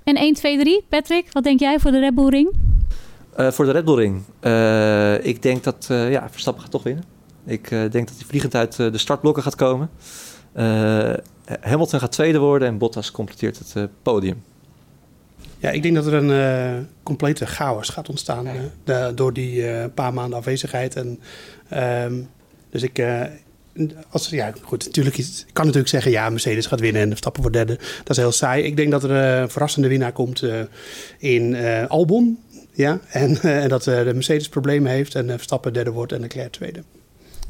En 1, 2, 3. Patrick, wat denk jij voor de Red Bull Ring? Uh, voor de Red Bull Ring. Uh, ik denk dat uh, ja, Verstappen gaat toch winnen. Ik denk dat hij vliegend uit de startblokken gaat komen. Hamilton gaat tweede worden en Bottas completeert het podium. Ja, ik denk dat er een uh, complete chaos gaat ontstaan uh, de, door die uh, paar maanden afwezigheid. En, um, dus ik, als, ja, goed, natuurlijk is, ik kan natuurlijk zeggen, ja, Mercedes gaat winnen en Verstappen wordt derde. Dat is heel saai. Ik denk dat er een verrassende winnaar komt in Albon. Ja, en, en dat de Mercedes problemen heeft en Verstappen derde wordt en Leclerc tweede.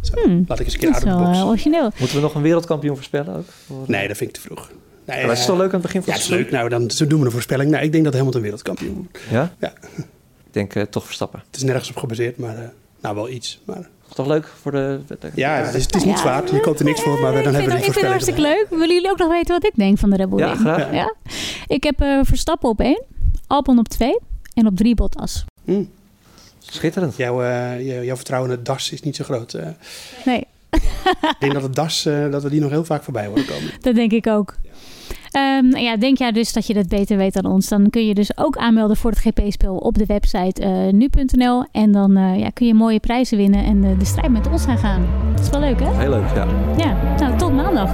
Zo, Hmm, laat ik eens een keer dat uit de box. origineel. Moeten we nog een wereldkampioen voorspellen ook? Voor- Nee, dat vind ik te vroeg. Nee, Maar dat is eh, toch leuk aan het begin van Ja, het is leuk. Nou, dan zo doen we een voorspelling. Nou, ik denk dat Hamilton wereldkampioen wordt. Ja? Ja. Ik denk eh, toch Verstappen. Het is nergens op gebaseerd, maar eh, nou wel iets. Maar, Toch leuk voor de... ja, het is, het is niet Ja, zwaar. Je koopt er niks voor, maar ik dan vind hebben we het- Ik vind het hartstikke leuk. Willen jullie ook nog weten wat ik denk van de Red Bull Ja, graag. Ja. Ik heb eh, Verstappen op één, Albon op twee en op drie Bottas. Hm. Schitterend. Jouw, eh, jouw, jouw vertrouwen in het DAS is niet zo groot. eh. Nee, ik denk dat het DAS, eh, dat we die nog heel vaak voorbij horen komen. [laughs] dat denk ik ook. Um, ja, denk jij dus dat je dat beter weet dan ons? Dan kun je dus ook aanmelden voor het GP-spel op de website uh, nu.nl. En dan uh, ja, kun je mooie prijzen winnen en uh, de strijd met ons gaan gaan. Dat is wel leuk, hè? Heel leuk, ja. Ja, nou, tot maandag.